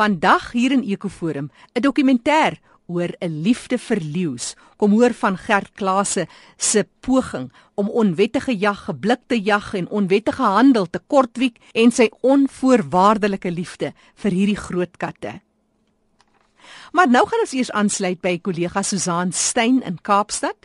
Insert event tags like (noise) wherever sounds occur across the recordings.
Vandag hier in Ekoforum, 'n dokumentêr oor 'n liefde vir leeu's. Kom hoor van Gert Klase se poging om onwettige jag, geblikte jag en onwettige handel te kortwiek en sy onvoorwaardelike liefde vir hierdie groot katte. Maar nou gaan ons eers aansluit by kollega Susan Stein in Kaapstad.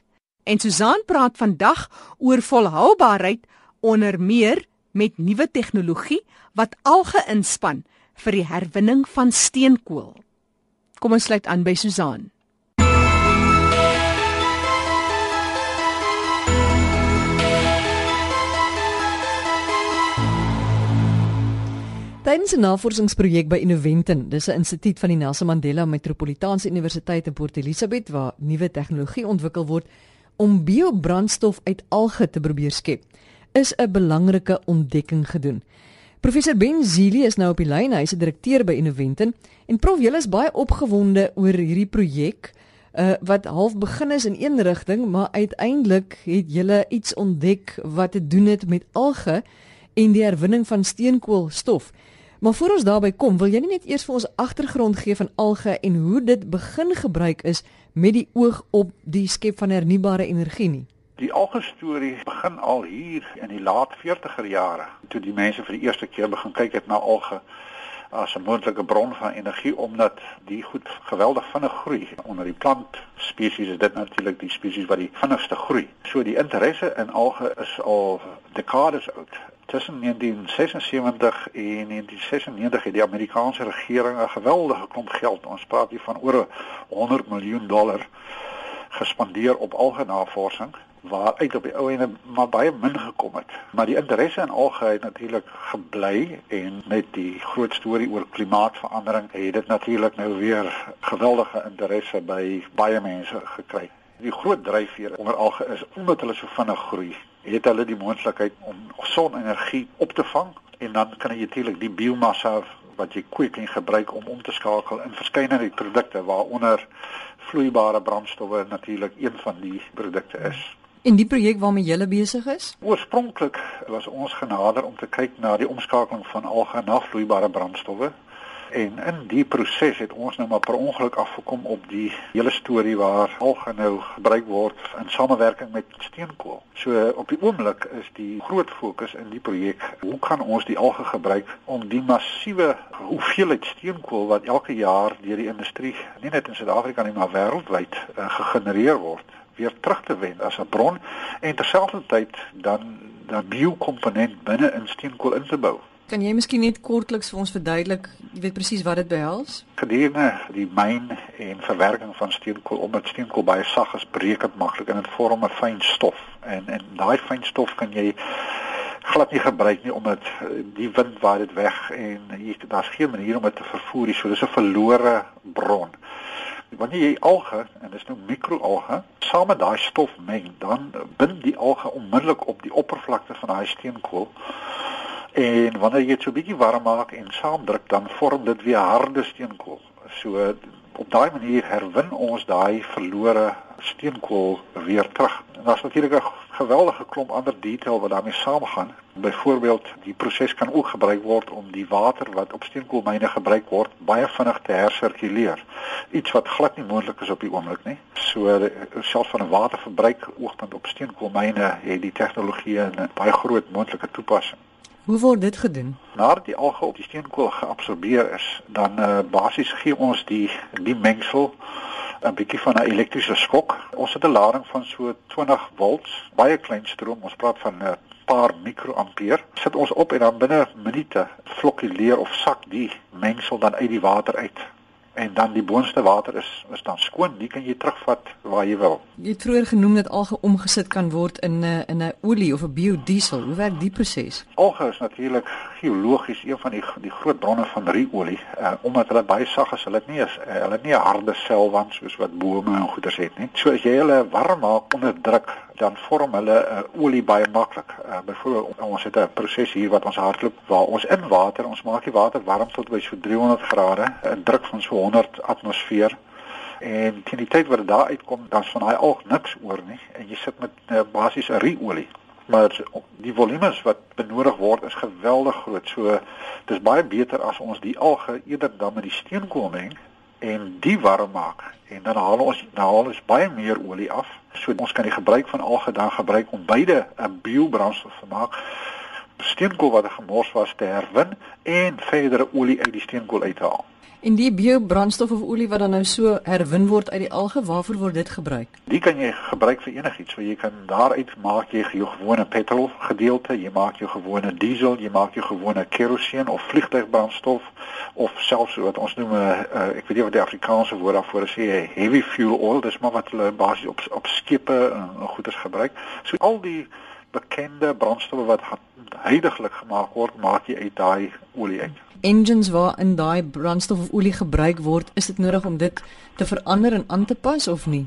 En Susan praat vandag oor volhoubaarheid onder meer met nuwe tegnologie wat alge inspann vir die herwinning van steenkool. Kom ons sluit aan by Susan. Tydens 'n navorsingsprojek by Innoventin, dis 'n instituut van die Nelson Mandela Metropolitaanse Universiteit in Port Elizabeth waar nuwe tegnologie ontwikkel word om biobrandstof uit alge te probeer skep, is 'n belangrike ontdekking gedoen. Professor Ben Zili is nou op die lyn. Hy's 'n direkteur by Innoventin en prof, julle is baie opgewonde oor hierdie projek uh, wat half begin is in een rigting, maar uiteindelik het julle iets ontdek wat te doen het met alge en die herwinning van steenkoolstof. Maar voor ons daarby kom, wil jy nie net eers vir ons agtergrond gee van alge en hoe dit begin gebruik is met die oog op die skep van hernubare energie nie? Die algestorie begin al hier in die laat 40er jare toe die mense vir die eerste keer begin kyk het na alge as 'n moontlike bron van energie omdat die goed geweldig vinnig groei. Onder die plant spesies is dit natuurlik die spesies wat die vinnigste groei. So die interesse in alge is al dekades oud. Tussen 1976 en 1996 het die Amerikaanse regering 'n geweldige klomp geld, ons praat hier van oor 100 miljoen dollar gespandeer op algenavorsing waaruit op die ou ene maar baie min gekom het. Maar die interesse in algeheel natuurlik gebly en met die groot storie oor klimaatsverandering het dit natuurlik nou weer geweldige interesse by baie mense gekry. Die groot dryfveer onder alge is omdat hulle so vinnig groei, het hulle die moontlikheid om sonenergie op te vang en dan kan jy natuurlik die biomassa wat jy kweek en gebruik om om te skakel in verskeidenheid produkte waaronder vloeibare brandstowwe natuurlik een van die produkte is. En die projek waarmee jy besig is? Oorspronklik was ons genader om te kyk na die omskakeling van alge na vloeibare brandstowwe. En in die proses het ons nou maar per ongeluk afgekom op die hele storie waar alge nou gebruik word in samewerking met steenkool. So op die oomblik is die groot fokus in die projek hoe kan ons die alge gebruik om die massiewe hoeveelheid steenkool wat elke jaar deur die industrie nie net in Suid-Afrika nie maar wêreldwyd uh, gegenereer word weer terug te wen as 'n bron en terselfdertyd dan dan biokomponent binne in steenkool in te bou. Kan jy miskien net kortliks vir ons verduidelik, jy weet presies wat dit behels? Gedurende die myn en verwerking van steenkool omdat steenkool baie sag is, breek dit maklik en dit vorm 'n fyn stof. En en daai fyn stof kan jy glad nie gebruik nie omdat die wind waai dit weg en hier daar's geen manier om dit te vervoer nie. So dis 'n verlore bron wanneer jy alge en dis nou mikroalge saam met daai stof meng, dan bind die alge onmiddellik op die oppervlakte van daai steenkool. En wanneer jy dit so bietjie warm maak en saamdruk, dan vorm dit weer harde steenkool. So op daai manier herwin ons daai verlore steenkool weer terug. En daar's natuurlik 'n geweldige klomp ander detail wat daarmee saamgaan. Byvoorbeeld, die proses kan ook gebruik word om die water wat op steenkoolmyne gebruik word, baie vinnig te hersirkuleer. Iets wat glad nie moontlik is op die oomblik nie. So selfs van 'n waterverbruik oogpunt op steenkoolmyne het die tegnologie 'n baie groot moontlike toepassing. Hoe word dit gedoen? Nadat die alge op die steenkool geabsorbeer is, dan uh, basies gee ons die die mengsel 'n bietjie van 'n elektriese skok. Ons het 'n lading van so 20 volts, baie klein stroom. Ons praat van 'n paar mikroampere. Sit ons op en dan binne minute vlokkuleer of sak die mengsel dan uit die water uit en dan die boonste water is is dan skoon, die kan jy terugvat waar jy wil. Jy het vroeër genoem dat alge omgesit kan word in 'n in 'n olie of 'n biodiesel. Hoe werk die proses? Alge is natuurlik geologies een van die die groot bronne van riolie, uh, omdat hulle baie sag is. Hulle het nie is uh, hulle het nie 'n harde selwand soos wat bome en goeders het nie. So as jy hulle warm maak onder druk, dan vorm hulle 'n uh, olie baie maklik. Uh, Byvoorbeeld ons het 'n proses hier wat ons hardloop waar ons in water, ons maak die water warm tot by so 300 grade, 'n druk van so 100 atmosfeer en teen die tyd wat dit daar uitkom dan van daai alg niks oor nie en jy sit met uh, basies 'n riolie maar die volumes wat benodig word is geweldig groot. So dis baie beter as ons die alge eerder dan met die steenkool meng en die warm maak en dan haal ons dan haal ons baie meer olie af. So ons kan die gebruik van alge dan gebruik om beide 'n biobrandstof te maak. Steenkool wat gemors was te herwin en verdere olie uit die steenkool uit te haal. En die biobrandstof of olie wat dan nou so herwin word uit die alge, waarvoor word dit gebruik? Die kan jy gebruik vir enigiets. So jy kan daaruit maak jy jou gewone petrol gedeelte, jy maak jou gewone diesel, jy maak jou gewone kerosien of vliegtuigbrandstof of selfs wat ons noem 'n uh, eh, eh, ek weet nie wat die Afrikaanse woord daarvoor is, sê heavy fuel oil, dis maar wat hulle basies op op skepe en, en goederes gebruik. So al die bekende brandstowwe wat heidaglik gemaak word, maak jy uit daai olie uit engines waarin daai brandstof of olie gebruik word, is dit nodig om dit te verander en aan te pas of nie?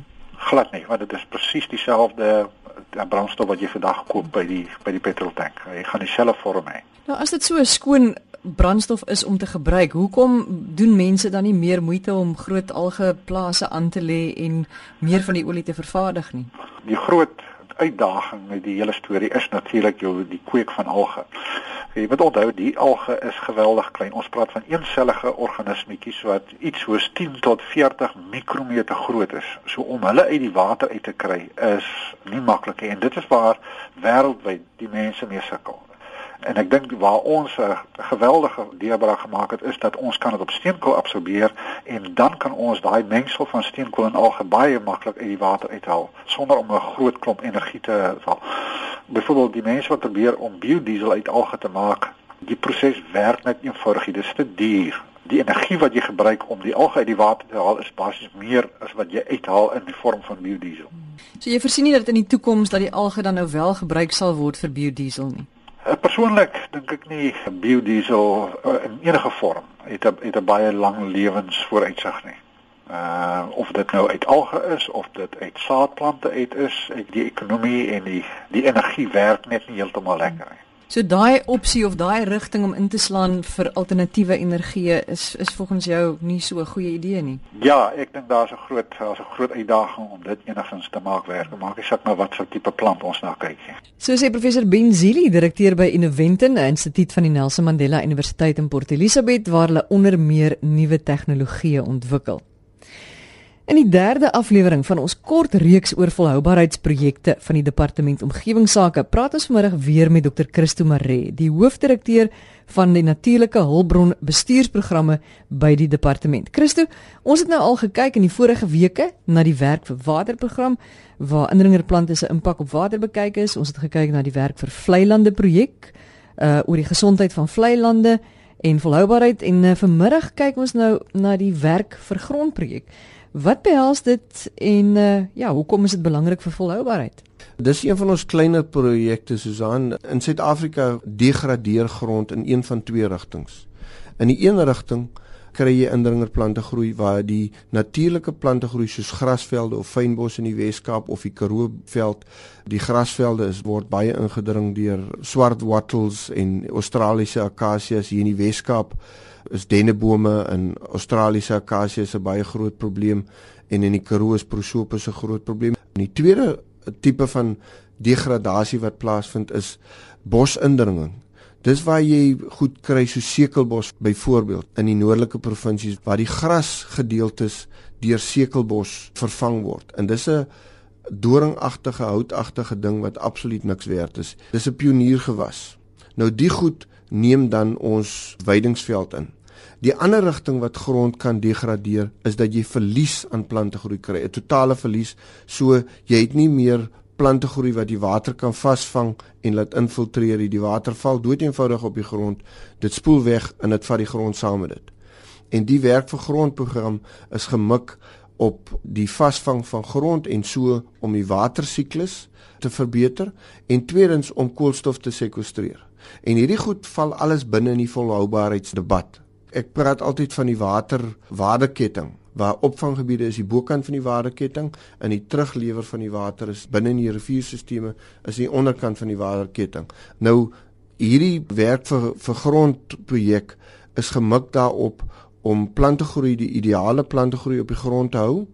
Glad nie, want dit is presies dieselfde die brandstof wat jy vandag koop by die by die petroltank. Jy gaan dieselfde vorm hê. Nou as dit so 'n skoon brandstof is om te gebruik, hoekom doen mense dan nie meer moeite om groot algeplase aan te lê en meer van die olie te vervaardig nie? Die groot uitdaging met die hele storie is natuurlik jou die kweek van alge. Jy moet onthou die alge is geweldig klein. Ons praat van eensellige organismetjies wat iets soos 10 tot 40 mikrometer groot is. So om hulle uit die water uit te kry is nie maklik nie en dit is waar wêreldwyd die mense mee sukkel. En ek dink waar ons 'n geweldige deurbraak gemaak het is dat ons kan dit op steenkool absorbeer en dan kan ons daai mengsel van steenkool en alge baie maklik uit die water uithaal sonder om 'n groot klomp energie te haal. Byvoorbeeld die mense wat probeer om biodiesel uit alge te maak, die proses werk net eenvoudig, dit is te duur. Die energie wat jy gebruik om die alge uit die water te haal is basies meer as wat jy uithaal in die vorm van biodiesel. So jy versien nie dat in die toekoms dat die alge dan nou wel gebruik sal word vir biodiesel nie. Eh, persoonlik dink ek nie biodiesel eh, in enige vorm het 'n het 'n baie lang lewensvooruitsig nie. Uh of dit nou uit alge is of dit uit saadplante uit is, die ekonomie en die die energie werk net nie heeltemal lekker nie. So daai opsie of daai rigting om in te slaan vir alternatiewe energie is is volgens jou nie so 'n goeie idee nie. Ja, ek dink daar's 'n groot daar's 'n groot uitdaging om dit enigstens te maak werk. Maak nie saak maar wat vir tipe plant ons na kyk nie. So sê professor Ben Zili, direkteur by Innoventin, 'n instituut van die Nelson Mandela Universiteit in Port Elizabeth waar hulle onder meer nuwe tegnologieë ontwikkel. In die derde aflewering van ons kort reeks oor volhoubaarheidsprojekte van die Departement Omgewingsake, praat ons vanmiddag weer met Dr. Christo Maree, die hoofdirekteur van die Natuurlike Hulpbron Bestuursprogramme by die departement. Christo, ons het nou al gekyk in die vorige weke na die werk vir waterprogram waar indringerplante se impak op water bekyk is. Ons het gekyk na die werk vir vlei lande projek uh oor die gesondheid van vlei lande en volhoubaarheid en uh, vanmiddag kyk ons nou na die werk vir grondprojek. Wat behels dit en uh, ja, hoekom is dit belangrik vir volhoubaarheid? Dis een van ons kleiner projekte Susan in Suid-Afrika degradeer grond in een van twee rigtings. In die een rigting kry jy indringerplante groei waar die natuurlike plante groei soos grasvelde of fynbos in die Weskaap of die Karoo veld. Die grasvelde is word baie ingedring deur swart wattles en Australiese akasias hier in die Weskaap is dennebome en Australiese akasies 'n baie groot probleem en in die Karoo is prosopis 'n groot probleem. En die tweede tipe van degradasie wat plaasvind is bosindringing. Dis waar jy goed kry so sekelbos byvoorbeeld in die noordelike provinsies waar die grasgedeeltes deur sekelbos vervang word. En dis 'n doringagtige houtagtige ding wat absoluut niks werd is. Dis 'n pioniergewas. Nou die goed neem dan ons weidingsveld in. Die ander rigting wat grond kan degradeer is dat jy verlies aan plantegroei kry, 'n totale verlies. So jy het nie meer plantegroei wat die water kan vasvang en laat infiltreer. Die water val dood eenvoudig op die grond. Dit spoel weg en dit vat die grond saam met dit. En die werk vir grondprogram is gemik op die vasvang van grond en so om die watersiklus te verbeter en tweedens om koolstof te sekwestreer. En hierdie goed val alles binne in die volhoubaarheidsdebat. Ek praat altyd van die waterwaardeketting waar opvanggebiede is die bokant van die waterketting en die teruglewer van die water is binne in die rivierstelsels is die onderkant van die waterketting. Nou hierdie werk vir vir grondprojek is gemik daarop om plantegroei die ideale plantegroei op die grond te hou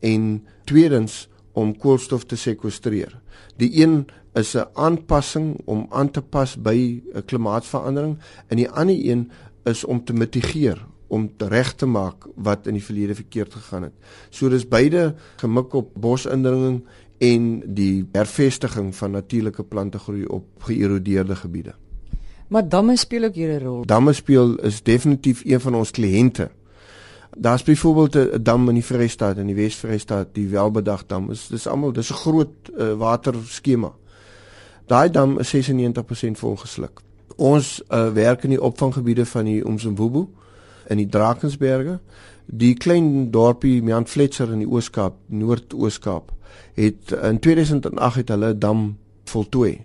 en tweedens om koolstof te sekwestreer. Die een is 'n aanpassing om aan te pas by 'n klimaatsverandering en die ander een is om te mitigeer om reg te maak wat in die verlede verkeerd gegaan het. So dis beide gemik op bosindringing en die hervestiging van natuurlike plantegroei op geërodeerde gebiede. Maar damme speel ook hier 'n rol. Damme speel is definitief een van ons kliënte. Daar's byvoorbeeld 'n dam in die Vrystaat in die Wes-Vrystaat, die Welbedag dam. Dis dis almal, dis 'n groot uh, waterskema. Daai dam is 96% volgesluk. Ons uh, werk in die opvanggebiede van die Umzimvubu in die Drakensberge. Die klein dorpie Jan Fletcher in die Oos-Kaap, Noord-Oos-Kaap, het in 2008 het hulle dam voltooi.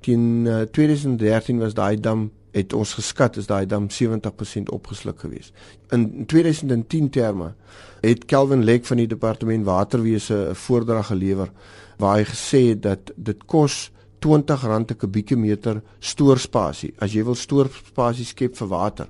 Teen uh, 2013 was daai dam het ons geskat is daai dam 70% opgesluk gewees. In 2010 terme het Kelvin Lek van die departement waterwese 'n voordrag gelewer waar hy gesê het dat dit kos R20 per kubieke meter stoorspasie. As jy wil stoorspasie skep vir water,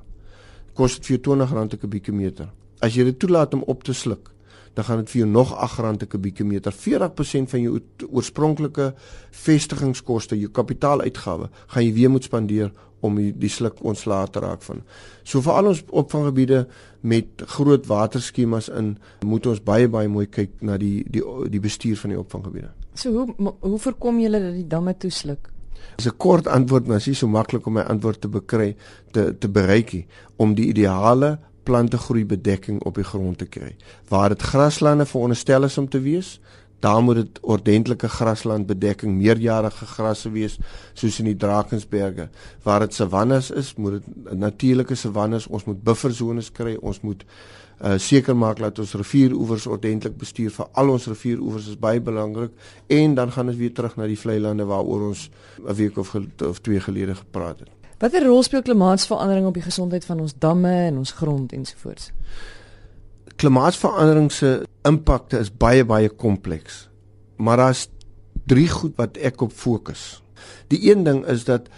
kos dit vir jou R20 per kubieke meter. As jy dit toelaat om op te sluk, dan gaan dit vir jou nog R8 per kubieke meter. 40% van jou oorspronklike vestigingskoste, jou kapitaaluitgawe, gaan jy weer moet spandeer om die, die sluk ontslae te raak van. So vir al ons opvanggebiede met groot waterskemas in, moet ons baie baie mooi kyk na die die die bestuur van die opvanggebiede. So hoe hoe voorkom julle dat die damme toesluk? Dis 'n kort antwoord, maar dit is so maklik om my antwoord te bekry te te bereik om die ideale plantegroei bedekking op die grond te kry. Waar dit graslande veronderstel is om te wees, daar moet dit ordentlike graslandbedekking, meerjarige grasse wees soos in die Drakensberge. Waar dit savannes is, moet dit natuurlike savannes, ons moet bufferzones kry, ons moet uh seker maak dat ons rivieroewers ordentlik bestuur vir al ons rivieroewers is baie belangrik en dan gaan ons weer terug na die vlei lande waaroor ons 'n week of, of twee gelede gepraat het. Watter rol speel klimaatsverandering op die gesondheid van ons damme en ons grond ensovoorts? Klimaatsverandering se impakte is baie baie kompleks. Maar daar's drie goed wat ek op fokus. Die een ding is dat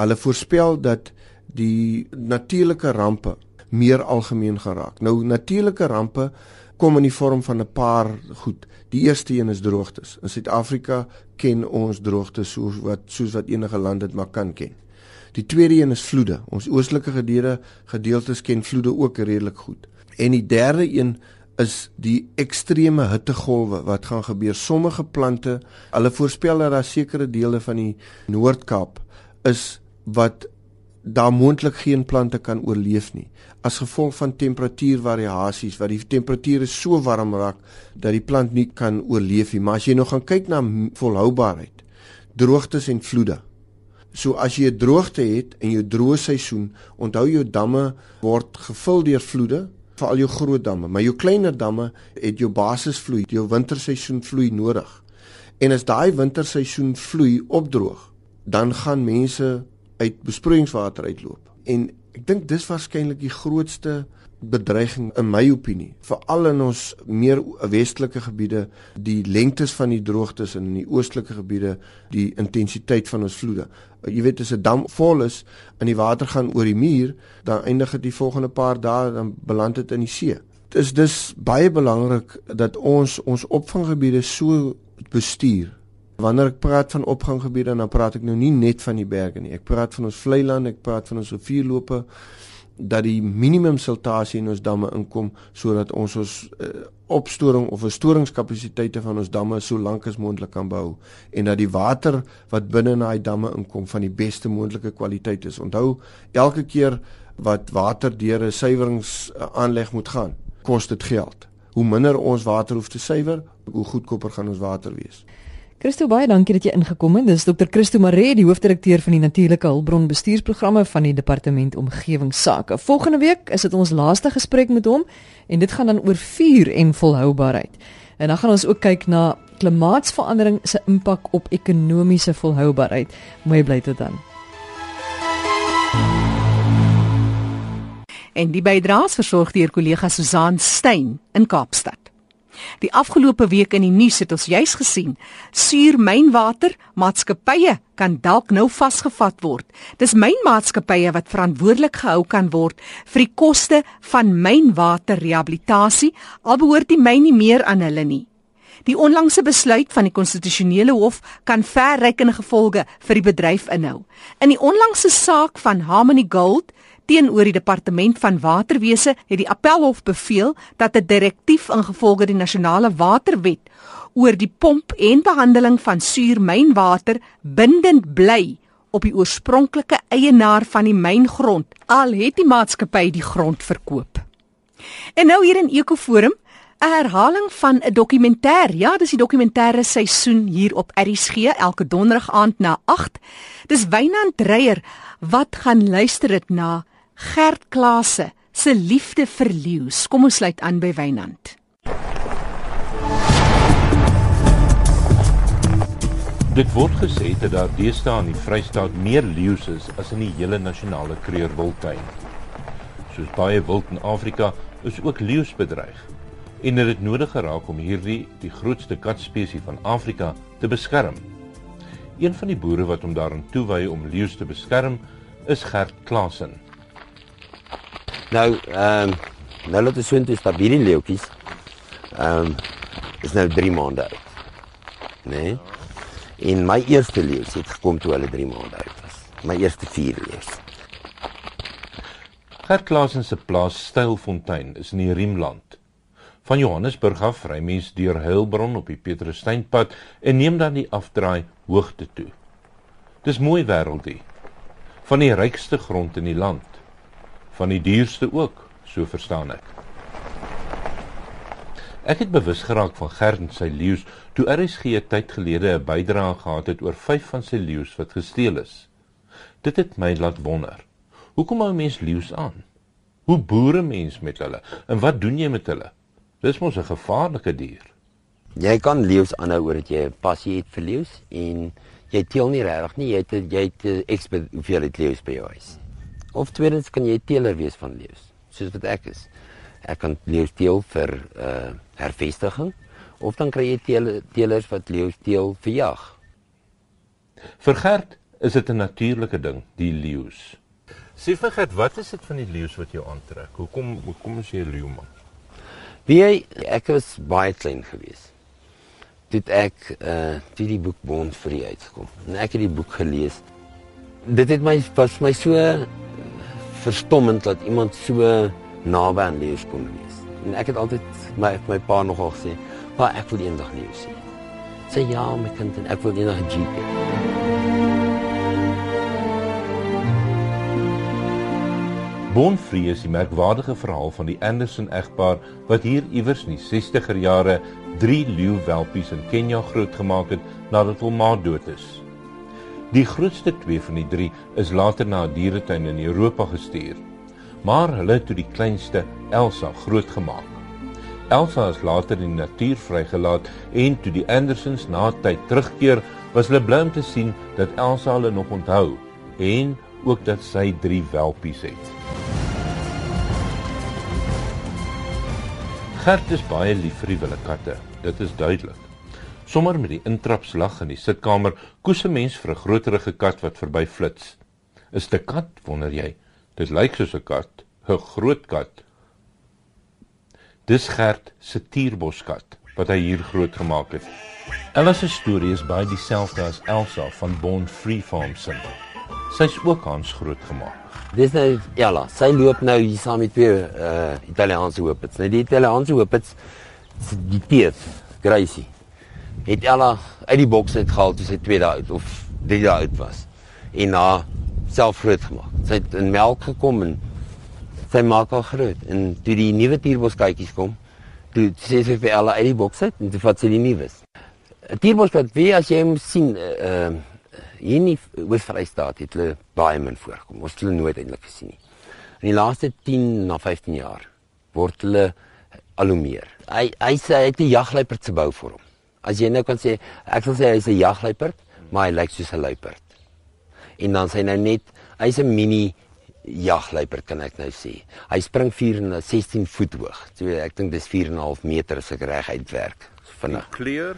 hulle voorspel dat die natuurlike rampe meer algemeen geraak. Nou natuurlike rampe kom in die vorm van 'n paar goed. Die eerste een is droogtes. In Suid-Afrika ken ons droogtes soos wat soos wat enige land dit maar kan ken. Die tweede een is vloede. Ons oostelike gedeelte gedeeltes ken vloede ook redelik goed. En die derde een is die ekstreme hittegolwe wat gaan gebeur. Sommige plante, hulle voorspel dat daar sekere dele van die Noord-Kaap is wat daar moontlik geen plante kan oorleef nie as gevolg van temperatuurvariasies wat die temperature so warm raak dat die plant nie kan oorleef nie. Maar as jy nou gaan kyk na volhoubaarheid, droogtes en vloede, So as jy 'n droogte het en jou droë seisoen, onthou jou damme word gevul deur vloede, veral jou groot damme, maar jou kleiner damme het jou basisvloei, jou winterseisoen vloei nodig. En as daai winterseisoen vloei opdroog, dan gaan mense uit besproeiingswater uitloop. En ek dink dis waarskynlik die grootste bedreiging in my opinie veral in ons meer westelike gebiede die lengtes van die droogtes en in die oostelike gebiede die intensiteit van ons vloede. Jy weet as 'n dam vol is en die water gaan oor die muur dan eindig dit die volgende paar dae dan beland dit in die see. Dit is dus baie belangrik dat ons ons opvanggebiede so bestuur. Wanneer ek praat van opvanggebiede dan praat ek nou nie net van die berge nie. Ek praat van ons vlei land ek praat van ons rivierloope dat die minimum siltasie in ons damme inkom sodat ons ons uh, opstoring of verstoringskapasiteite van ons damme so lank as moontlik kan behou en dat die water wat binne in daai damme inkom van die beste moontlike kwaliteit is. Onthou, elke keer wat water deur 'n suiweringsaanleg moet gaan, kos dit geld. Hoe minder ons water hoef te suiwer, hoe goedkoper gaan ons water wees. Christo baie dankie dat jy ingekom het. Dis Dr. Christo Maree, die hoofdirekteur van die Natuurlike Hulpbron Bestuursprogramme van die Departement Omgewingsake. Volgende week is dit ons laaste gesprek met hom en dit gaan dan oor vuur en volhoubaarheid. En dan gaan ons ook kyk na klimaatsverandering se impak op ekonomiese volhoubaarheid. Mooi bly tot dan. En die bydraes versorg deur kollega Susan Stein in Kaapstad. Die afgelope week in die nuus het ons juis gesien, suurmynwater maatskappye kan dalk nou vasgevat word. Dis mynmaatskappye wat verantwoordelik gehou kan word vir die koste van mynwaterrehabilitasie, al behoort die myn nie meer aan hulle nie. Die onlangse besluit van die konstitusionele hof kan verrykende gevolge vir die bedryf inhou. In die onlangse saak van Harmony Gold teenoor die departement van waterwese het die appelhof beveel dat 'n direktief ingevolge die nasionale waterwet oor die pomp en behandeling van suurmynwater bindend bly op die oorspronklike eienaar van die myngrond al het die maatskappy die grond verkoop. En nou hier in Ekoforum 'n herhaling van 'n dokumentêr. Ja, dis die dokumentêre seisoen hier op RSG elke donderdag aand na 8. Dis Wynand Dreyer wat gaan luister dit na Gert Klase se liefde vir leeu's. Kom ons sluit aan by Wynand. Dit word gesê dat daar deesdae in die Vrystaat meer leeu's is as in die hele nasionale kreurwildtuin. Soos baie wild in Afrika is ook leeu's bedreig en dit het nodig geraak om hierdie die grootste katspesie van Afrika te beskerm. Een van die boere wat hom daarin toewy om leeu's te beskerm, is Gert Klasen. Nou, ehm um, nou laat ons intoe stap hierdie leeuetjies. Ehm um, is nou 3 maande oud. Né? Nee? En my eerste leeu het gekom toe hulle 3 maande oud was. My eerste 4 leeu's. Gert Klaasen se plaas Stylfontein is in die Riemland. Van Johannesburg af ry mens deur Heilbron op die Petrussteinpad en neem dan die afdraai hoogte toe. Dis mooi wêreldie. Van die rykste grond in die land van die duurste ook, so verstaan ek. Ek het bewus geraak van Gert en sy leeu's toe RSG 'n tyd gelede 'n bydrae gehad het oor 5 van sy leeu's wat gesteel is. Dit het my laat wonder. Hoekom hou mense leeu's aan? Hoe boere mense met hulle en wat doen jy met hulle? Dis mos 'n gevaarlike dier. Jy kan leeu's aanhou oor dat jy 'n passie het vir leeu's en jy teel nie regtig nie, jy het jy het ekspert hoeveel het leeu's by jou huis. Of tweedens kan jy teeler wees van leeu's, soos wat ek is. Ek kan leeu's teel vir uh hervestiging of dan kry jy teele, teelers wat leeu's teel vir jag. Vir Gert is dit 'n natuurlike ding, die leeu's. Sê vir Gert, wat is dit van die leeu's wat jou aantrek? Hoekom hoekom is jy 'n leeuman? Wie jy, ek was baie klein gewees. Dit ek uh toe die boek Bond vir uitgekom. En ek het die boek gelees. Dit het my was my so verstommend dat iemand so naby aan lees kon wees. En ek het altyd my my pa nogal gesê, "Pa, ek wil eendag lees sien." Sê ja, my kind, en ek wil eendag 'n jeep hê. Bonfree is die merkwaardige verhaal van die Anderson egpaar wat hier iewers in die 60er jare 3 leeuwelpies in Kenja grootgemaak het nadat hul ma dood is. Die grootste twee van die drie is later na 'n dieretuin in Europa gestuur. Maar hulle het toe die kleinste, Elsa, grootgemaak. Elsa is later in die natuur vrygelaat en toe die Andersons na tyd terugkeer, was hulle bly om te sien dat Elsa hulle nog onthou en ook dat sy drie welpies het. Gert is baie lief vir die wilde katte. Dit is duidelik. Sommer met die intrapslag in die sitkamer koes 'n mens vir 'n groterige kat wat verby flits. Is dit 'n kat, wonder jy? Dit lyk soos 'n kat, 'n groot kat. Dis Gert se tierboskat wat hy hier groot gemaak het. Ella se storie is baie dieselfde as Elsa van Born Free Farm se. Sy's ook Hans groot gemaak. Dis nou Ella, sy loop nou hier saam met twee uh Italiaanse hoopits. Nou die Italiaanse hoopits die teef, Gracie het Ella uit die boks uitgehaal toe sy 2 dae oud of 3 dae oud was en na self groot gemaak. Sy het in melk gekom en sy maak al groot en toe die nuwe tierboskytjies kom, toe sê sy vir Ella uit die boks uit en toe vat sy die nuus. 'n Tierboskat wie as jy hom sien uh hier in Oos-Vrystaat het hulle baie min voorkom. Ons het hulle nooit eintlik gesien nie. In die laaste 10 na 15 jaar word hulle al hoe meer. Hy hy sê hy het 'n jagluiperd se bou vir hom. As jy nou kan sê, ek sal sê hy's 'n jagluiperd, maar hy lyk soos 'n luiperd. En dan sê nou net, hy's 'n mini jagluiperd kan ek nou sê. Hy spring 4 en 16 voet hoog. So ek dink dis 4 en 'n half meter as ek reg uitwerk. Vinnig. Kleur?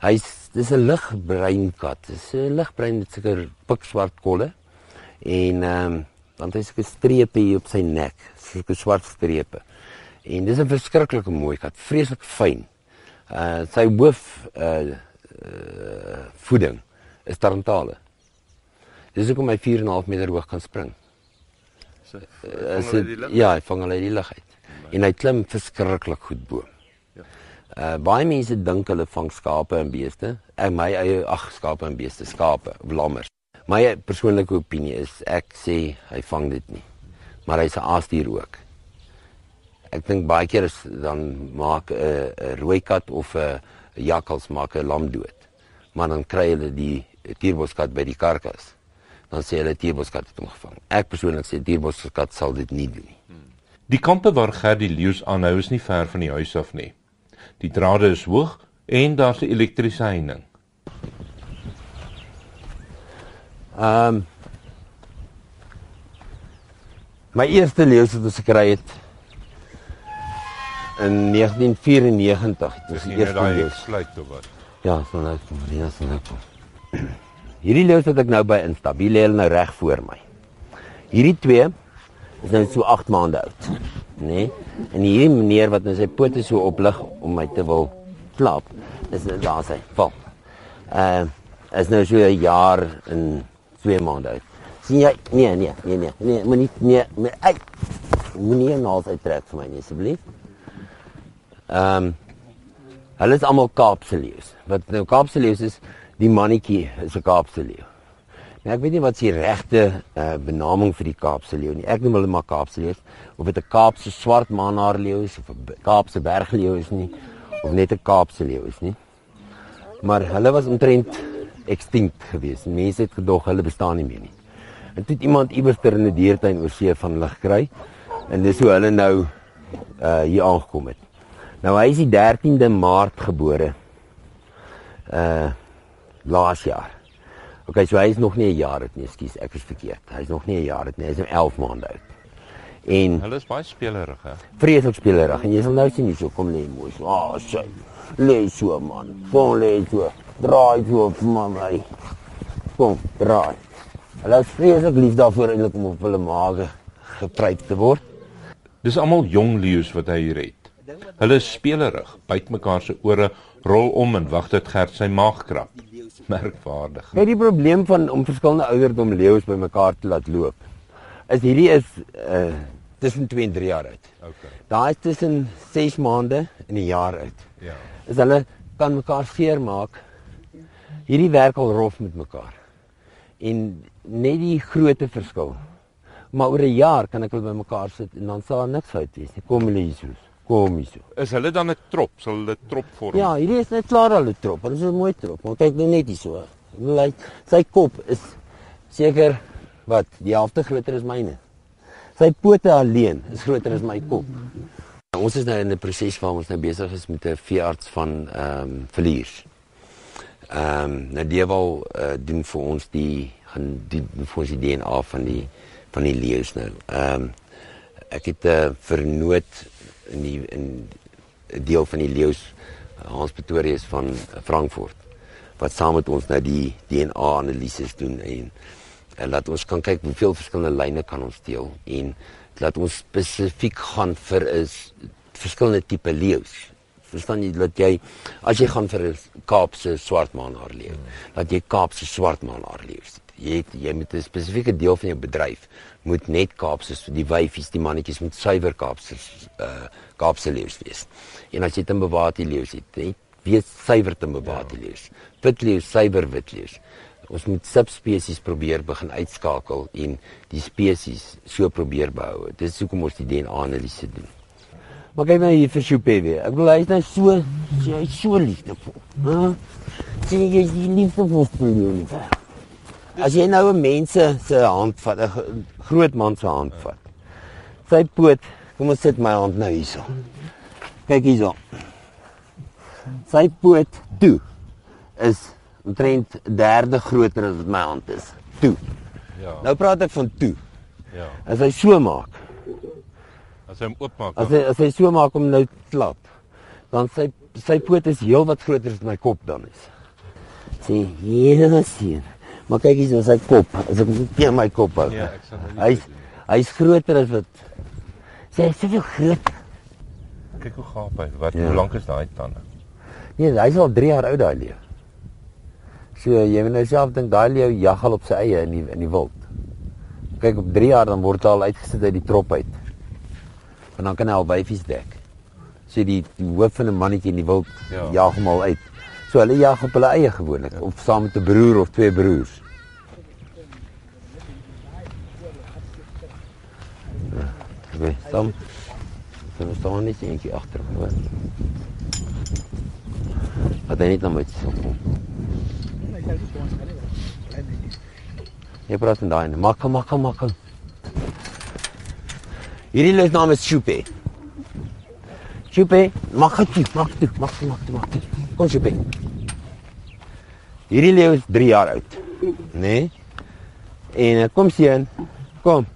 Hy's dis 'n ligbruin kat. Dis 'n ligbruin met seker pikswart kolle. En ehm um, dan het hy seker strepe hier op sy nek, seker swart strepe. En dis 'n verskriklike mooi kat, vreeslik fyn. Uh sy hoof uh, uh voeding is tarantale. Dis hoekom hy 4.5 meter hoog kan spring. So, is dit ja, hy vang hulle uit die lug uit. En hy klim verskriklik goed bo. Uh baie mense dink hulle vang skape en beeste. Ek my eie ag skape en beeste, skape, lammers. My persoonlike opinie is ek sê hy vang dit nie. Maar hy's 'n aasdier ook. Ek dink baie keer is dan maak 'n uh, 'n rooi kat of 'n uh, jakkals maak 'n lam dood. Maar dan kry hulle die tierboskat by die karkas. Dan sê hulle tierboskat het hom gevang. Ek persoonlik sê tierboskat sal dit nie doen nie. Die kampe waar Gerdie leeu's aanhou is nie ver van die huis af nie. Die drade is hoog en daar's 'n elektriese heining. Ehm um, My eerste leeu wat ons gekry het in 1994. Dit was Dis die net eerste daai sluit of wat. Ja, so nou kom Marina se nou kom. Hierdie leeu wat ek nou by instap, hier lê hulle nou reg voor my. Hierdie twee is nou so 8 maande oud, nê? Nee? En hierdie meneer wat nou sy pote so oplig om my te wil klap, is nou daar sy. Val. Uh is nou so 'n jaar en 2 maande oud. Sien jy? Nee, nee, nee, nee, nee, moenie nee, nee, ai. Moenie nou uittrek vir my nie asseblief. Ehm um, Hulle is almal Kaapse leeu's. Wat nou Kaapse leeu's is, die mannetjie is 'n Kaapse leeu. Nou ek weet nie wat se regte uh, benaming vir die Kaapse leeu nie. Ek noem hulle maar Kaapse leeu's of dit 'n Kaapse swart manhaar leeu is of 'n Kaapse bergleeu is nie of net 'n Kaapse leeu is nie. Maar hulle was omtrent extinct geweest. Mense het gedog hulle bestaan nie meer nie. En toe het iemand iewers ter in 'n diertuin oor see van hulle gekry en dis hoe hulle nou uh hier aangekom het. Nou hy is die 13de Maart gebore. Uh laas jaar. OK, so hy is nog nie 'n jaar oud nie, ekskuus, ek is verkeerd. Hy is nog nie 'n jaar oud nie, hy is nou 11 maande oud. En Hulle is baie spelerig, hè. vreeslik spelerig en jy sal nou sien hoe so kom lê mooi. so. Ah, oh, sy. Lê so man. Kom lê so. Draai so vir my. Kom, draai. Hulle is vreeslik lief daarvoor eintlik om op hulle maag gepryp te word. Dis almal jong leeu's wat hy hier het. Hulle is spelerig, byt mekaar se ore, rol om en wag dat Gert sy maag krap. Merkwaardig. Kyk die probleem van om verskillende ouderdom leeu's bymekaar te laat loop. Is hierdie is uh tussen 2 en 3 jaar oud. Okay. Daai is tussen 6 maande en 'n jaar oud. Ja. Is hulle kan mekaar seermaak. Hierdie werk al rof met mekaar. En net die grootte verskil. Maar oor 'n jaar kan ek hulle bymekaar sit en dan sal niks fout wees nie. Kom hulle hier so. Kom hier so. Is hulle dan 'n trop? Sal hulle trop vorm? Ja, hierdie is net klaar al 'n trop. Hulle is 'n mooi trop. Maar kyk net net hier so. Lyk sy kop is seker wat die helfte groter as myne. Sy pote alleen is groter as my kop. Ons is nou in 'n proses waar ons nou besig is met 'n veearts van ehm um, verliers. Ehm um, nou die wil uh, doen vir ons die gaan doen vir ons die DNA van die van die leeu's nou. Ehm um, ek het 'n uh, vernoot in die in deel van die leeu's Hans Pretorius van Frankfurt wat saam met ons nou die DNA analises doen en, en laat ons kan kyk hoeveel verskillende lyne kan ons deel en laat ons spesifiek gaan vir is verskillende tipe leeu's. Verstaan jy dat jy as jy gaan vir 'n Kaapse swartmanhaar leeu, dat jy Kaapse swartmanhaar leeu. Jy het, jy moet 'n spesifieke deel van jou bedryf moet net Kaapse die wyfies, die mannetjies moet suiwer Kaapse uh Kaapse leeu's wees. En as jy Timbawati leeu's het, net wees suiwer Timbawati leeu's. Wit leeu, suiwer wit leeu's. Ons moet subspesies probeer begin uitskakel en die spesies so probeer behou. Dis hoekom ons die DNA-analise doen. Maar kyk nou hier vir Choupe weer. Ek bedoel hy is nou so hy is so liefdevol. Hæ? Sien jy die liefdevol vir jou? As jy nou 'n mense se hand vat, 'n gro- groot man se hand vat. Sy poot, kom ons sit my hand nou hierso. Kyk hierso. Sy poot toe is omtrent 'n derde groter as wat my hand is. Toe. Ja. Nou praat ek van toe. Ja. As hy so maak, As hy hom oopmaak. As hy as hy so maak om nou klap, dan sy sy poot is heelwat groter as my kop dan is. Sien, hier sien. Maar kyk hier is sy kop. As ek net my kop hou. Ja, ek sal nie Hy's hy's groter as wat sê hy soveel groter. Kyk hoe gaap hy. Wat Ja. hoe lank is daai tande? Nee, hy's al 3 jaar oud daai leeu. So jy moet nou self dink daai leeu jag al op sy eie in die in die wild. Kyk op 3 jaar dan word hy al uitgesit uit die trop uit. En dan kan hy al wyfies dek. So die, die hoof van 'n mannetjie in die wild ja. jag hom al uit. So hulle jag op hulle eie gewoonlik ja. of saam met 'n broer of twee broers. Okay, staan. Dan staan net eentjie agter hom, hoor. Wat hy net met so kom. Jy praat in daai, maak hom, maak hom, maak hom. Hierdie lees naam is Chupe. Chupe, maak dit, maak dit, maak dit, maak dit, maak dit. Kom Chupe. Hierdie leeu is 3 jaar oud. Né? Nee? En eh, kom sien. Kom.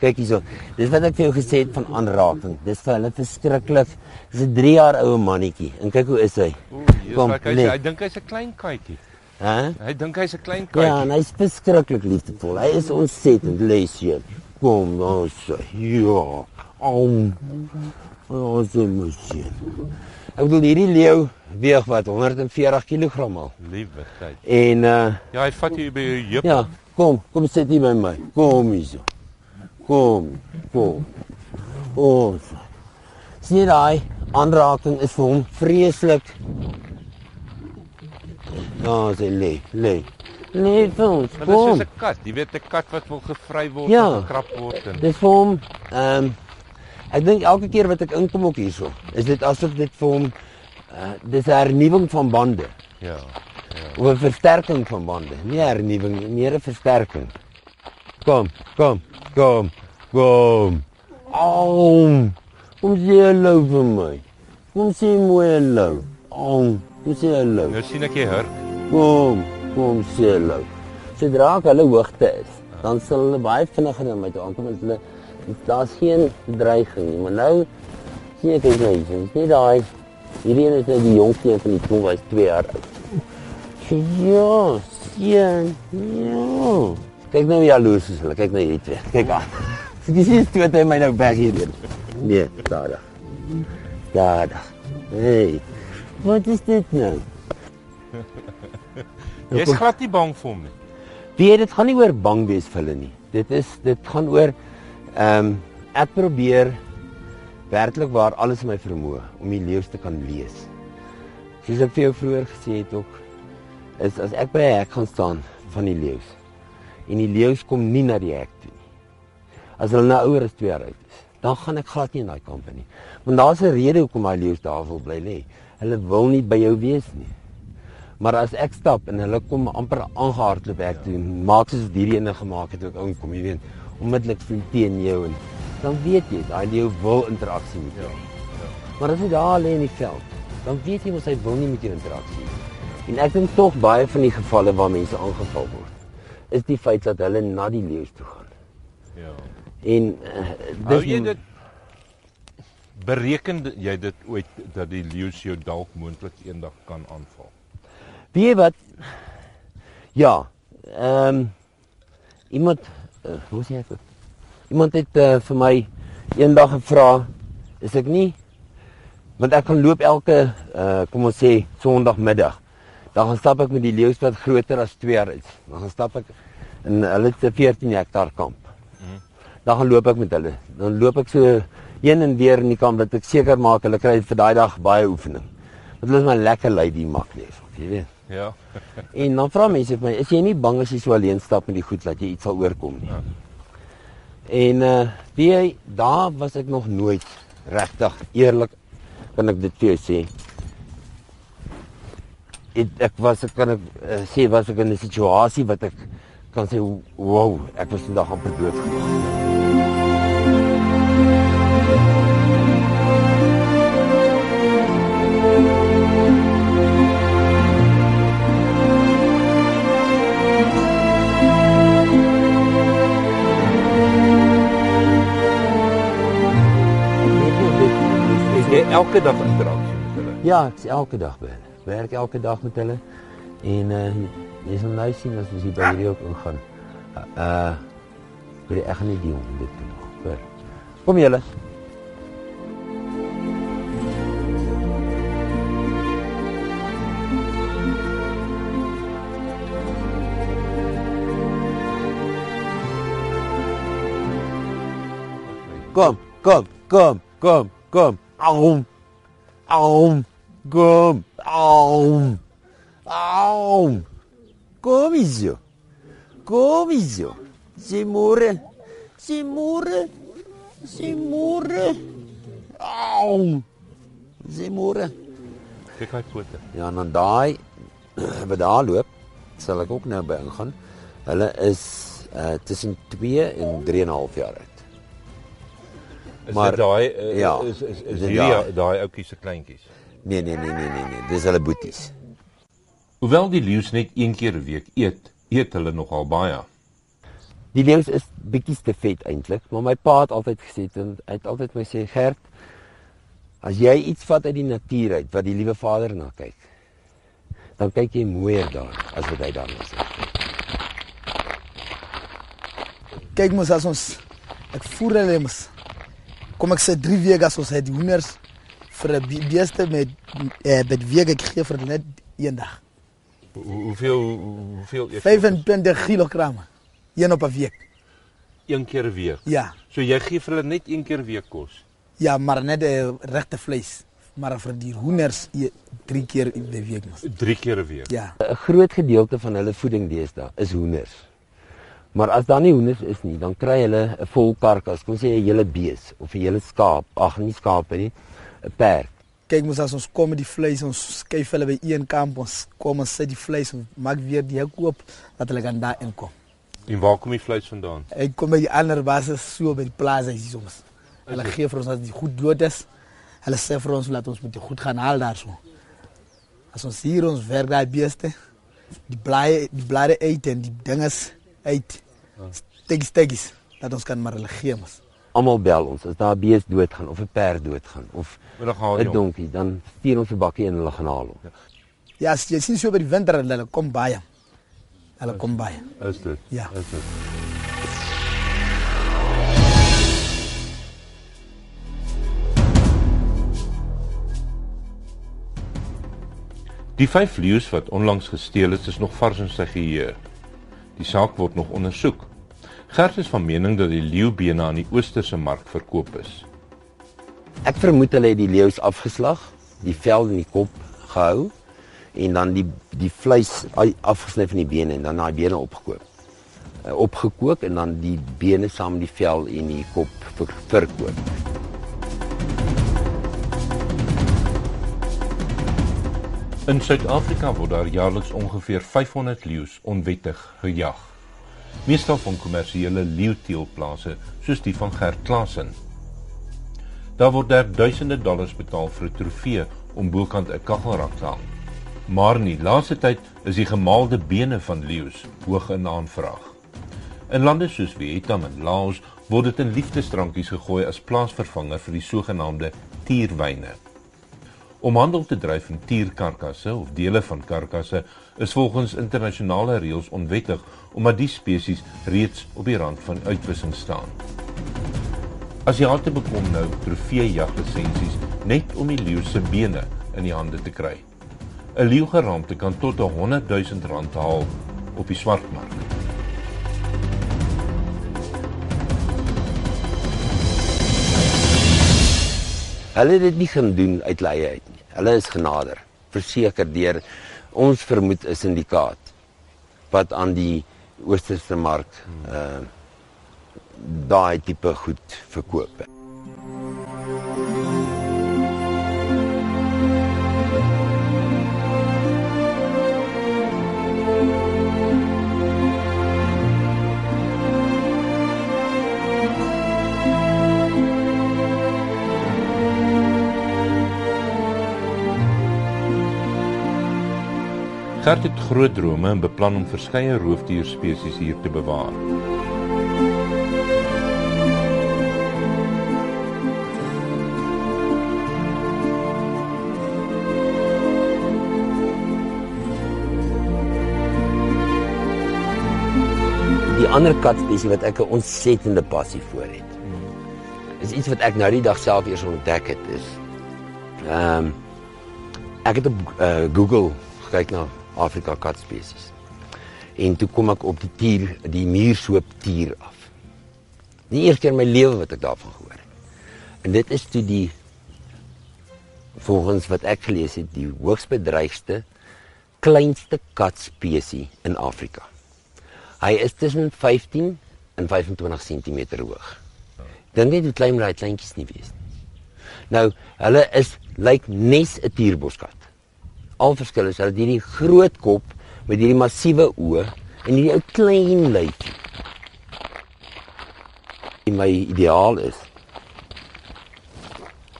Kyk hierso. Dis wat ek vir jou gesê het van aanraking. Dis vir hulle verskriklik. Dis 'n 3 jaar ou mannetjie. En kyk hoe is hy. Kom, Kom, hy, lê. hy dink hy's 'n klein katjie. Hè? Hy dink hy's 'n klein Ja, en katjie. hy's verskriklik liefdevol. Hy is ontsettend leesjie. Kom, ons. Ja. Om. Ons moet Ek bedoel hierdie leeu weeg wat 140 kg al. Liewe tyd. En uh Ja, hy vat jou by jou heup. ja, kom, kom sit hier by my. Kom hierso. Kom, kom. Ons. Sien jy daai aanraking is vir hom vreeslik. Ja, sy lê, lê. Lê vir ons. Kom. soos 'n kat. Jy weet 'n kat wat wil gevry word Ja. of gekrap word en Dis vir hom ehm um, ek dink elke keer wat ek inkom ook hierso, is dit asof dit vir hom uh, dis 'n hernuwing van bande ja. of 'n versterking van bande. Nie hernuwing meer 'n versterking. Kom, kom, kom. Kom. Au. Kom sê hallo vir my. Kom sê mooi hallo. Au. Kom sê hallo. Nou sien ek jy hurk. Kom, kom sê hallo. Sodra ek hulle hoogte is, dan sal hulle baie vinniger na my toe aankom want hulle daar's geen dreiging nie. Maar nou sien ek hy's nou hier. Dis nie daai hierdie een is nou die jongste een van die twee, hy's 2 jaar oud. Ja, sien. Ja. Kyk nou hoe jaloers is hulle. Kyk nou hierdie twee. (laughs) Kyk aan. Jy sien toe hy my nou weg hierdeur. Nee, daar. Daar. Hey. Wat is dit nou? (laughs) Jy's glad nie bang vir hom nie. Weet dit gaan nie oor bang wees vir hulle nie. Dit is dit gaan oor ehm um, ek probeer werklik waar alles in my vermoë om die leeu's te kan lees. Soos ek vir jou vroeër gesê het ook is as ek by 'n hek gaan staan van die leeu's en die leeu's kom nie na die hek toe nie. As hulle nou as 2 jaar oud is, dan gaan ek glad nie in daai kamp nie. Want daar's 'n rede hoekom daai leeu's daar wil bly lê. Hulle wil nie by jou wees nie. Maar as ek stap en hulle kom amper aangehardloop ek toe, maak soos hierdie ene gemaak het ook inkom, jy weet, onmiddellik vlieg teen jou en dan weet jy, daai leeu wil interaksie met jou. Maar as hy daar lê in die veld, dan weet jy mos hy wil nie met jou interaksie hê. En ek dink tog baie van die gevalle waar mense aangeval word, is die feit dat hulle na die leeu toe gaan. Ja. En uh, Hou jy dit bereken jy dit ooit dat die leeu jou dalk moontlik eendag kan aanval? Weet jy wat? Ja. Ehm um, iemand uh, hoe sê ek dit? Iemand het uh, vir my eendag gevra, is ek nie want ek kan loop elke uh, kom ons sê Sondagmiddag. Dan gaan stap ek met die leeu's wat groter as 2 jaar is. Dan gaan stap ek in hulle 'n 14 hektaar kamp. Dan gaan loop ek met hulle. Dan loop ek so heen en weer in die kamp dat ek seker maak hulle kry vir daai dag baie oefening. Want hulle is maar lekker lui die mak lees, jy weet. Ja. (laughs) En dan vra mense vir my, is jy nie bang as jy so alleen stap met die goed dat jy iets sal oorkom nie? Ja. En uh jy, daar was ek nog nooit regtig eerlik kan ek dit vir jou sê. Ek ek was ek kan ek uh, sê was ek in 'n situasie wat ek kan sê wow, ek was vandag amper dood gemaak. elke dag interactie met? Ja, ik is elke dag by. Werk elke dag met hulle. En uh een sal zien sien as ons hier jullie ook ingaan. Uh wil echt niet die om dit doen nog. Kom jullie. Kom, kom, kom, kom, kom. Au. Au. Kom. Au. Au. Kom hier. Kom hier. Simure. Simure. Simure. Au. Simure. Kyk hy pote. Ja, en dan daai (clears throat) wat daar loop, sal ek ook nou by ingaan. Hulle is uh tussen 2 en 3 en 'n half jaar oud. Is Maar- daai uh, ja, is is, is dit hierdie daai. daai ouetjies se kleintjies. Nee, nee, nee, nee, nee, nee. Dis hulle boeties. Hoewel die leeu's net een keer 'n week eet, eet hulle nogal baie. Die leeu's is bietjie te vet eintlik, maar my pa het altyd gesê en hy het altyd my sê Gert, as jy iets vat uit die natuur uit wat die liewe Vader na kyk, dan kyk jy mooier daar as wat hy daarna sê. kyk mos as ons ek voer hulle mos kom ek sê 3 weke as ons het die hoenders vir 'n be- beeste met eh met week ek gee vir net een dag Hoe- Hoeveel hoeveel eet 25 kg een op 'n week een keer 'n week. ja So jy gee vir hulle net een keer 'n week kos. ja maar net uh, regte vleis maar vir die hoenders e- drie keer in die week mos 3 keer 'n week. ja 'n Groot gedeelte van hulle voeding deesdae is hoenders. Maar as daar nie hoenders is nie, dan kry hulle 'n vol karkas, kom ons sê 'n hele bees of 'n hele skaap, ag nie skaape nie, 'n perd. kyk mos as ons kom met die vleis ons skuif hulle by een kamp ons kom ons sit die vleis ons maak weer die hek oop dat hulle kan daar inkom En waar kom die vleis vandaan? Ek kom by die ander basis so by die plaza hier soms. Hulle gee vir ons as die goed dood is. Hulle sê vir ons laat ons moet die goed gaan haal daarso. As ons hier ons werk daai beeste, die blaaie die blare eet en die dinges eet. Stekkies stekkies dat ons kan maar hulle gee mos. Almal bel ons as daar 'n bees doodgaan of 'n perd doodgaan of Hulle gaan 'n die hond. donkie, dan stuur ons 'n bakkie en hulle gaan haal hom. Ja, as jy sien so by die winter hulle kom baie. Hulle kom baie. Is dit? Ja. Is dit? Die vyf leeu's wat onlangs gesteel is, is nog vars in sy geheue. Die saak word nog ondersoek. Gert is van mening dat die leeubene aan die oosterse mark verkoop is. Ek vermoed hulle het die leeu's afgeslag, die vel en die kop gehou en dan die die vleis afgesny van die bene en dan daai bene opgekoop. Uh, opgekook en dan die bene saam met die vel en die kop ver, verkoop. In Suid-Afrika word daar jaarliks ongeveer 500 leeu's onwettig gejag. Meestal van kommersiële leeuteelplase soos die van Gert Klasen. Daar word daar duisende dollars betaal vir 'n trofee om bokant 'n kaggelrak te hang. Maar in die laaste tyd is die gemaalde bene van leeu's hoog in aanvraag. In lande soos Vietnam en Laos word dit in liefdesdrankies gegooi as plaasvervanger vir die sogenaamde tierwyne. Om handel te dryf in tierkarkasse of dele van karkasse is volgens internasionale reëls onwettig omdat die spesies reeds op die rand van uitwissing staan. As jy aan te bekom nou trofeejaglisensies net om die leeu se bene in die hande te kry. 'n Leeugeramte kan tot 'n 100 000 rand haal op die swartmark. Hulle het dit nie gaan doen uit leie uit nie. Hulle is genader, verseker deur ons vermoed 'n syndikaat wat aan die oosterse mark uh daai tipe goed verkoop. Gert het groot drome en beplan om verskeie roofdierspesies hier te bewaar. Die ander katspesie wat ek 'n ontsettende passie vir het. Is iets wat ek nou die dag self eers ontdek het is. Ehm um, ek het op uh, Google gekyk na Afrika katspesies. En toe kom ek op die tier, die muurshoop tier af. Die eerste keer in my lewe wat ek daarvan gehoor het. En dit is toe die volgens wat ek gelees het, die hoogs bedreigde kleinste katspesie in Afrika. Hy is tussen 15 en 25 cm hoog. Dink net hoe klein daai kleintjies nie wees nie. Nou, hulle is lyk like nes 'n tierboskat. Al verskil is het hierdie groot kop met hierdie massiewe oë en hierdie ou klein lyfie. My ideaal is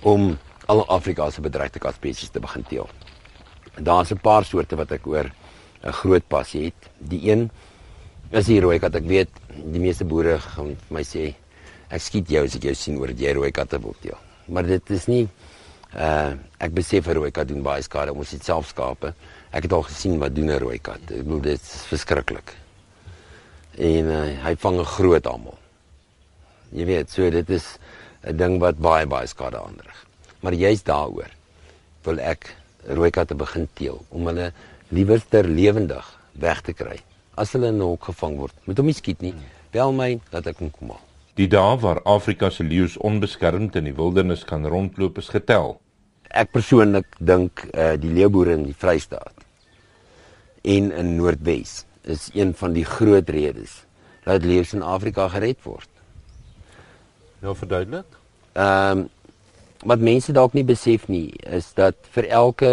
om al Afrika se bedreigde katspesies te begin teel. Daar's 'n paar soorte wat ek oor 'n groot passie het. Die een is die rooi kat. Ek weet die meeste boere gaan my sê ek skiet jou as ek jou sien oor jy rooi katte wil teel. Maar dit is nie uh ek besef rooi kat doen baie skade. Ons het self skape. Ek het al gesien wat doen 'n rooi kat. Ek bedoel dit is verskriklik. En uh, hy vang 'n groot almal. Jy weet, so dit is 'n ding wat baie baie skade aanrig. Maar jy's daaroor wil ek rooi katte begin teel om hulle liewerster lewendig weg te kry. As hulle in 'n hok gevang word, moet hom nie skiet nie. Bel my dat ek hom kom haal. Die dae waar Afrika se leeu's onbeskermd in die wildernis kan rondloop is getel. Ek persoonlik dink uh, die leeuboere in die Vrystaat en in Noordwes is een van die groot redes dat leeu's in Afrika gered word. Nou verduidelik. Ehm um, wat mense dalk nie besef nie is dat vir elke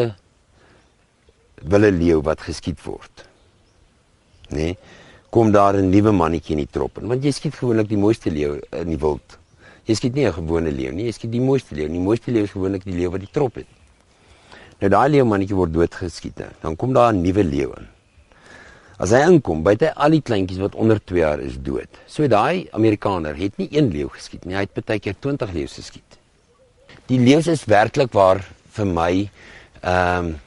wille leeu wat geskiet word nê nee, kom daar 'n nuwe mannetjie in die trop en want jy skiet gewoonlik die mooiste leeu in die wild. Jy skiet nie 'n gewone leeu nie jy skiet die mooiste leeu die mooiste leeu is gewoonlik die leeu wat die trop het. Nou daai leeu mannetjie word doodgeskiet nou dan kom daar 'n nuwe leeu in. As hy inkom byt hy al die kleintjies wat onder 2 jaar is dood. So daai amerikaner het nie een leeu geskiet nie. Hy het baie keer 20 leeu geskiet. Die leeu's is werklik waar vir my ehm um,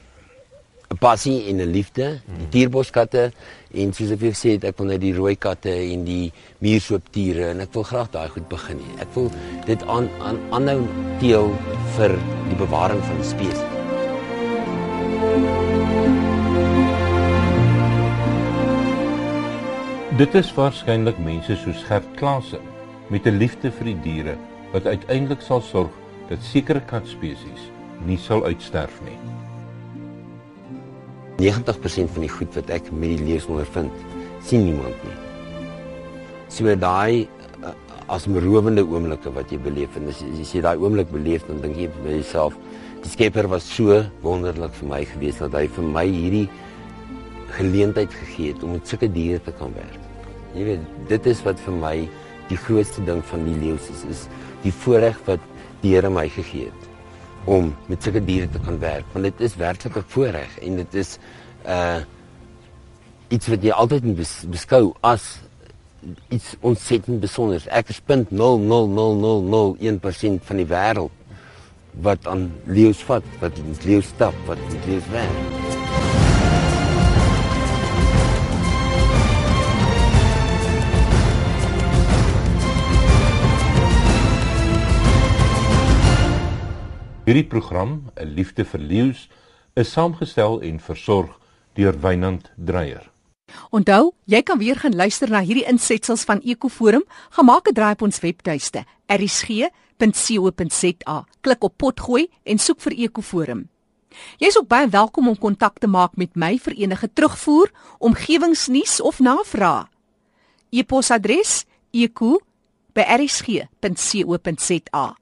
'n passie en 'n liefde. Die dierboskatte en soos ek gesê het, ek wil net die rooi katte en die muurshooptiere en ek wil graag daai goed begin hê. Ek wil dit aan aan aanhou teel vir die bewaring van die spesies. Dit is waarskynlik mense soos Gert Klaasen met 'n liefde vir die diere wat uiteindelik sal sorg dat sekere katspesies nie sal uitsterf nie. 90% van die goed wat ek met die lees ondervind, sien niemand nie. So daai eh, as merowende oomblikke wat jy beleef en as jy sê daai oomblik beleef dan dink jy by jouself die Skepper was so wonderlik vir my gewees dat hy vir my hierdie geleentheid gegee het om met sulke diere te kan werk. Jy weet, dit is wat vir my die grootste ding van die leeu is, is die voorreg wat die Here my gegee het om met sulke diere te kan werk want dit is werklik 'n voorreg en dit is uh iets wat jy altyd moet bes beskou as iets ontsettend besonder. Ek is 0.00001% van die wêreld wat aan leeu's vat, wat leeu's stap, wat leeu's werk. Hierdie program, 'n liefde vir leeu's, is saamgestel en versorg deur Wynand Dreyer. Onthou, jy kan weer gaan luister na hierdie insetsels van Ekoforum, gemaak 'n draai op ons webtuiste, erisg.co.za. Klik op potgooi en soek vir Ekoforum. Jy is ook baie welkom om kontak te maak met my vir enige terugvoer, omgewingsnuus of navrae. E-posadres: eku@erisg.co.za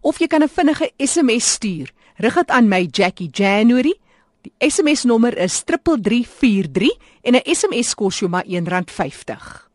of jy kan 'n vinnige SMS stuur. Rig dit aan my Jackie January. Die SMS nommer is 3343 en 'n SMS kos jou maar R1.50.